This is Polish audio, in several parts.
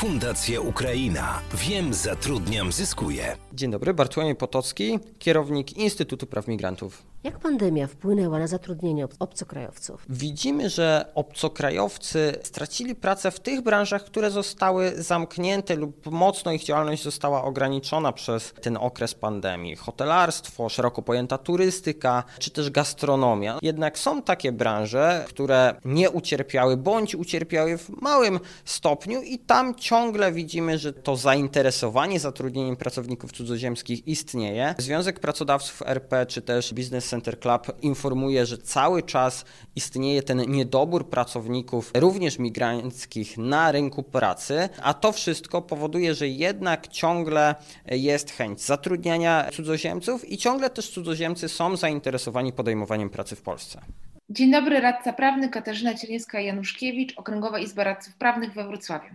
Fundacja Ukraina. Wiem, zatrudniam, zyskuję. Dzień dobry, Bartłomiej Potocki, kierownik Instytutu Praw Migrantów. Jak pandemia wpłynęła na zatrudnienie obcokrajowców? Widzimy, że obcokrajowcy stracili pracę w tych branżach, które zostały zamknięte lub mocno ich działalność została ograniczona przez ten okres pandemii. Hotelarstwo, szeroko pojęta turystyka, czy też gastronomia. Jednak są takie branże, które nie ucierpiały bądź ucierpiały w małym stopniu i tam ciągle widzimy, że to zainteresowanie zatrudnieniem pracowników cudzoziemskich istnieje. Związek Pracodawców RP czy też Business Center Club informuje, że cały czas istnieje ten niedobór pracowników, również migranckich, na rynku pracy, a to wszystko powoduje, że jednak ciągle jest chęć zatrudniania cudzoziemców i ciągle też cudzoziemcy są zainteresowani podejmowaniem pracy w Polsce. Dzień dobry, radca prawny Katarzyna Cielińska-Januszkiewicz, Okręgowa Izba Radców Prawnych we Wrocławiu.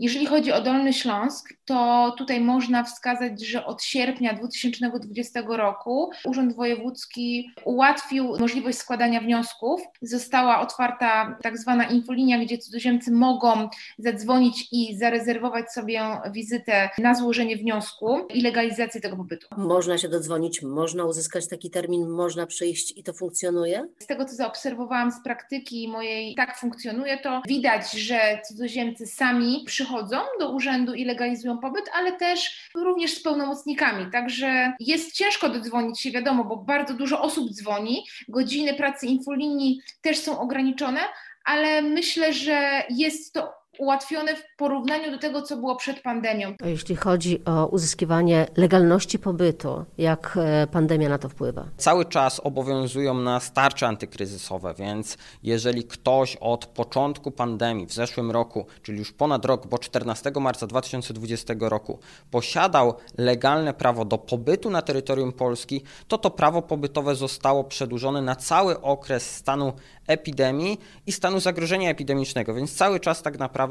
Jeżeli chodzi o Dolny Śląsk, to tutaj można wskazać, że od sierpnia 2020 roku Urząd Wojewódzki ułatwił możliwość składania wniosków. Została otwarta tak zwana infolinia, gdzie cudzoziemcy mogą zadzwonić i zarezerwować sobie wizytę na złożenie wniosku i legalizację tego pobytu. Można się dodzwonić, można uzyskać taki termin, można przyjść i to funkcjonuje? Z tego, co zaobserwowałam z praktyki mojej, tak funkcjonuje to. Widać, że cudzoziemcy sami przychodzą przychodzą do urzędu i legalizują pobyt, ale też również z pełnomocnikami. Także jest ciężko dodzwonić się, wiadomo, bo bardzo dużo osób dzwoni. Godziny pracy infolinii też są ograniczone, ale myślę, że jest to ułatwione w porównaniu do tego, co było przed pandemią. A jeśli chodzi o uzyskiwanie legalności pobytu, jak e, pandemia na to wpływa? Cały czas obowiązują nas tarcze antykryzysowe, więc jeżeli ktoś od początku pandemii w zeszłym roku, czyli już ponad rok, bo 14 marca 2020 roku posiadał legalne prawo do pobytu na terytorium Polski, to to prawo pobytowe zostało przedłużone na cały okres stanu epidemii i stanu zagrożenia epidemicznego, więc cały czas tak naprawdę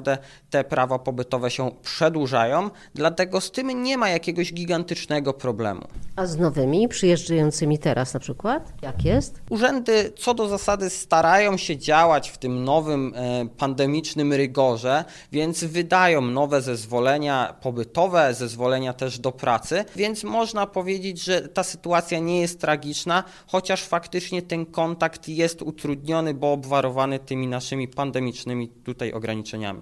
te prawa pobytowe się przedłużają, dlatego z tym nie ma jakiegoś gigantycznego problemu. A z nowymi przyjeżdżającymi teraz na przykład? Jak jest? Urzędy co do zasady starają się działać w tym nowym e, pandemicznym rygorze, więc wydają nowe zezwolenia pobytowe, zezwolenia też do pracy, więc można powiedzieć, że ta sytuacja nie jest tragiczna, chociaż faktycznie ten kontakt jest utrudniony bo obwarowany tymi naszymi pandemicznymi tutaj ograniczeniami.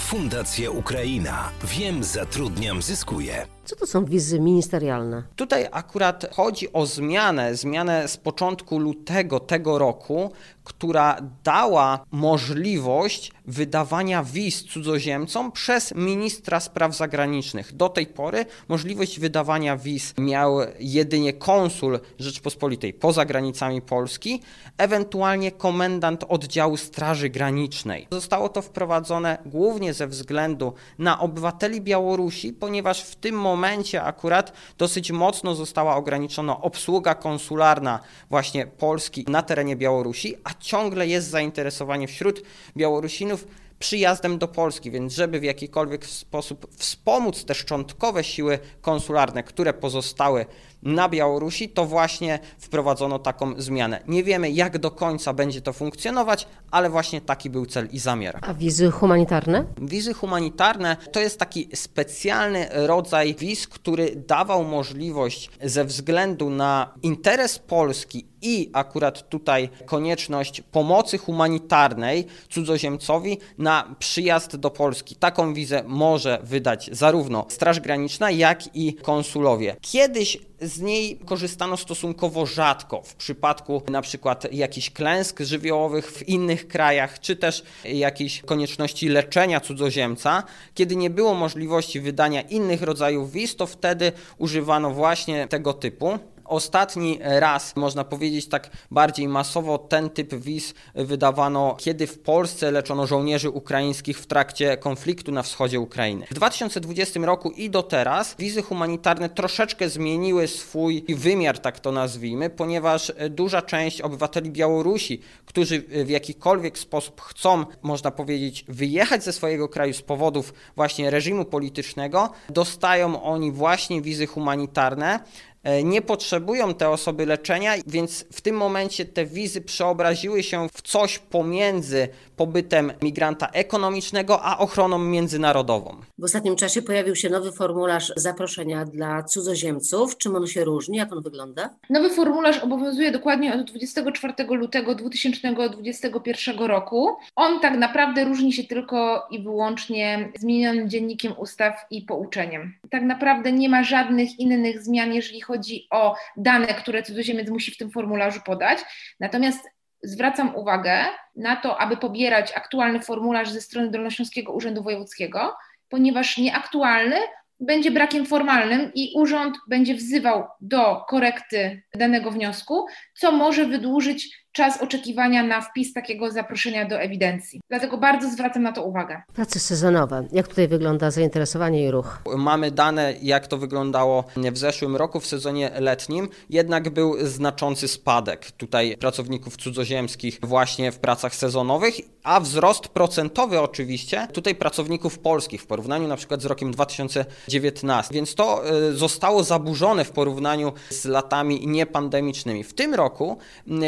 Fundacja Ukraina. Wiem, zatrudniam, zyskuję. Co to są wizy ministerialne? Tutaj akurat chodzi o zmianę, zmianę z początku lutego tego roku, która dała możliwość wydawania wiz cudzoziemcom przez ministra spraw zagranicznych. Do tej pory możliwość wydawania wiz miał jedynie konsul Rzeczpospolitej poza granicami Polski, ewentualnie komendant oddziału Straży Granicznej. Zostało to wprowadzone głównie ze względu na obywateli Białorusi, ponieważ w tym momencie akurat dosyć mocno została ograniczona obsługa konsularna właśnie Polski na terenie Białorusi, a ciągle jest zainteresowanie wśród Białorusinów przyjazdem do Polski, więc żeby w jakikolwiek sposób wspomóc te szczątkowe siły konsularne, które pozostały na Białorusi, to właśnie wprowadzono taką zmianę. Nie wiemy, jak do końca będzie to funkcjonować, ale właśnie taki był cel i zamiar. A wizy humanitarne? Wizy humanitarne to jest taki specjalny rodzaj wiz, który dawał możliwość ze względu na interes Polski i akurat tutaj konieczność pomocy humanitarnej cudzoziemcowi na przyjazd do Polski. Taką wizę może wydać zarówno Straż Graniczna, jak i konsulowie. Kiedyś z niej korzystano stosunkowo rzadko w przypadku na przykład jakichś klęsk żywiołowych w innych krajach, czy też jakiejś konieczności leczenia cudzoziemca. Kiedy nie było możliwości wydania innych rodzajów wiz, to wtedy używano właśnie tego typu. Ostatni raz, można powiedzieć tak bardziej masowo, ten typ wiz wydawano, kiedy w Polsce leczono żołnierzy ukraińskich w trakcie konfliktu na wschodzie Ukrainy. W 2020 roku i do teraz wizy humanitarne troszeczkę zmieniły swój wymiar, tak to nazwijmy, ponieważ duża część obywateli Białorusi, którzy w jakikolwiek sposób chcą, można powiedzieć, wyjechać ze swojego kraju z powodów właśnie reżimu politycznego, dostają oni właśnie wizy humanitarne. E, nie potrzebują te osoby leczenia, więc w tym momencie te wizy przeobraziły się w coś pomiędzy pobytem migranta ekonomicznego a ochroną międzynarodową. W ostatnim czasie pojawił się nowy formularz zaproszenia dla cudzoziemców. Czym on się różni? Jak on wygląda? Nowy formularz obowiązuje dokładnie od 24 lutego 2021 roku. On tak naprawdę różni się tylko i wyłącznie zmienionym dziennikiem ustaw i pouczeniem. Tak naprawdę nie ma żadnych innych zmian, jeżeli chodzi o dane, które cudzoziemiec musi w tym formularzu podać. Natomiast zwracam uwagę na to, aby pobierać aktualny formularz ze strony Dolnośląskiego Urzędu Wojewódzkiego, ponieważ nieaktualny będzie brakiem formalnym i urząd będzie wzywał do korekty danego wniosku, co może wydłużyć czas oczekiwania na wpis takiego zaproszenia do ewidencji. Dlatego bardzo zwracam na to uwagę. Prace sezonowe. Jak tutaj wygląda zainteresowanie i ruch? Mamy dane, jak to wyglądało w zeszłym roku w sezonie letnim, jednak był znaczący spadek tutaj pracowników cudzoziemskich właśnie w pracach sezonowych, a wzrost procentowy oczywiście tutaj pracowników polskich w porównaniu na przykład z rokiem 2019. Więc to y, zostało zaburzone w porównaniu z latami niepandemicznymi. W tym roku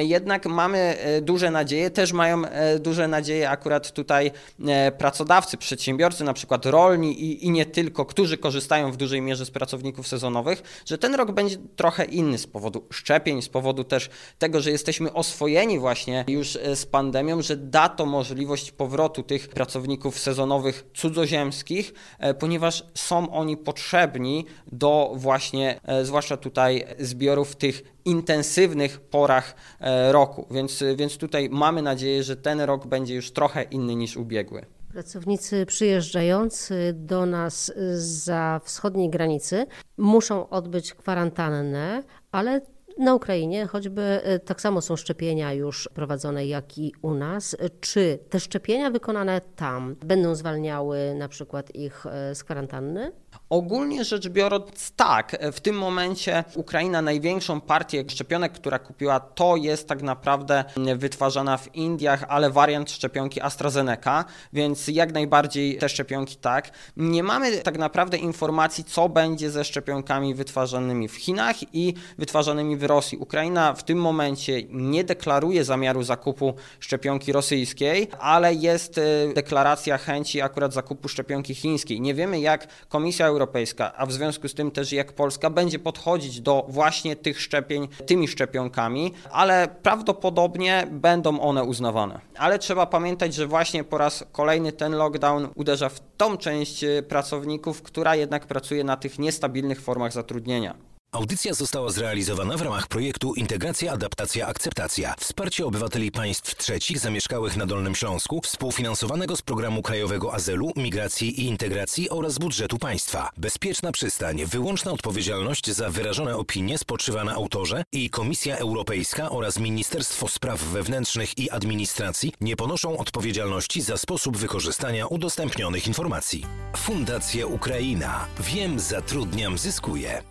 jednak mamy e, duże nadzieje, też mają e, duże nadzieje akurat tutaj e, pracodawcy, przedsiębiorcy, na przykład rolni i, i nie tylko, którzy korzystają w dużej mierze z pracowników sezonowych, że ten rok będzie trochę inny z powodu szczepień, z powodu też tego, że jesteśmy oswojeni właśnie już z pandemią, że da to możliwość powrotu tych pracowników sezonowych cudzoziemskich, ponieważ są oni potrzebni do właśnie, zwłaszcza tutaj zbiorów tych intensywnych porach e, roku. Więc, więc tutaj mamy nadzieję, że ten rok będzie już trochę inny niż ubiegły. Pracownicy przyjeżdżający do nas za wschodniej granicy muszą odbyć kwarantannę, ale na Ukrainie choćby e, tak samo są szczepienia już prowadzone jak i u nas. Czy te szczepienia wykonane tam będą zwalniały na przykład ich e, z kwarantanny? Ogólnie rzecz biorąc, tak. W tym momencie Ukraina największą partię szczepionek, która kupiła, to jest tak naprawdę wytwarzana w Indiach, ale wariant szczepionki AstraZeneca, więc jak najbardziej te szczepionki tak. Nie mamy tak naprawdę informacji, co będzie ze szczepionkami wytwarzanymi w Chinach i wytwarzanymi w Rosji. Ukraina w tym momencie nie deklaruje zamiaru zakupu szczepionki rosyjskiej, ale jest e, deklaracja chęci akurat zakupu szczepionki chińskiej. Nie wiemy, jak Komisja Europejska Europejska, a w związku z tym też jak Polska będzie podchodzić do właśnie tych szczepień tymi szczepionkami, ale prawdopodobnie będą one uznawane. Ale trzeba pamiętać, że właśnie po raz kolejny ten lockdown uderza w tą część pracowników, która jednak pracuje na tych niestabilnych formach zatrudnienia. Audycja została zrealizowana w ramach projektu Integracja, Adaptacja, Akceptacja. Wsparcie obywateli państw trzecich zamieszkałych na Dolnym Śląsku, współfinansowanego z Programu Krajowego Azylu, Migracji i Integracji oraz budżetu państwa. Bezpieczna przystań, wyłączna odpowiedzialność za wyrażone opinie spoczywa na autorze i Komisja Europejska oraz Ministerstwo Spraw Wewnętrznych i Administracji nie ponoszą odpowiedzialności za sposób wykorzystania udostępnionych informacji. Fundacja Ukraina. Wiem, zatrudniam, zyskuję.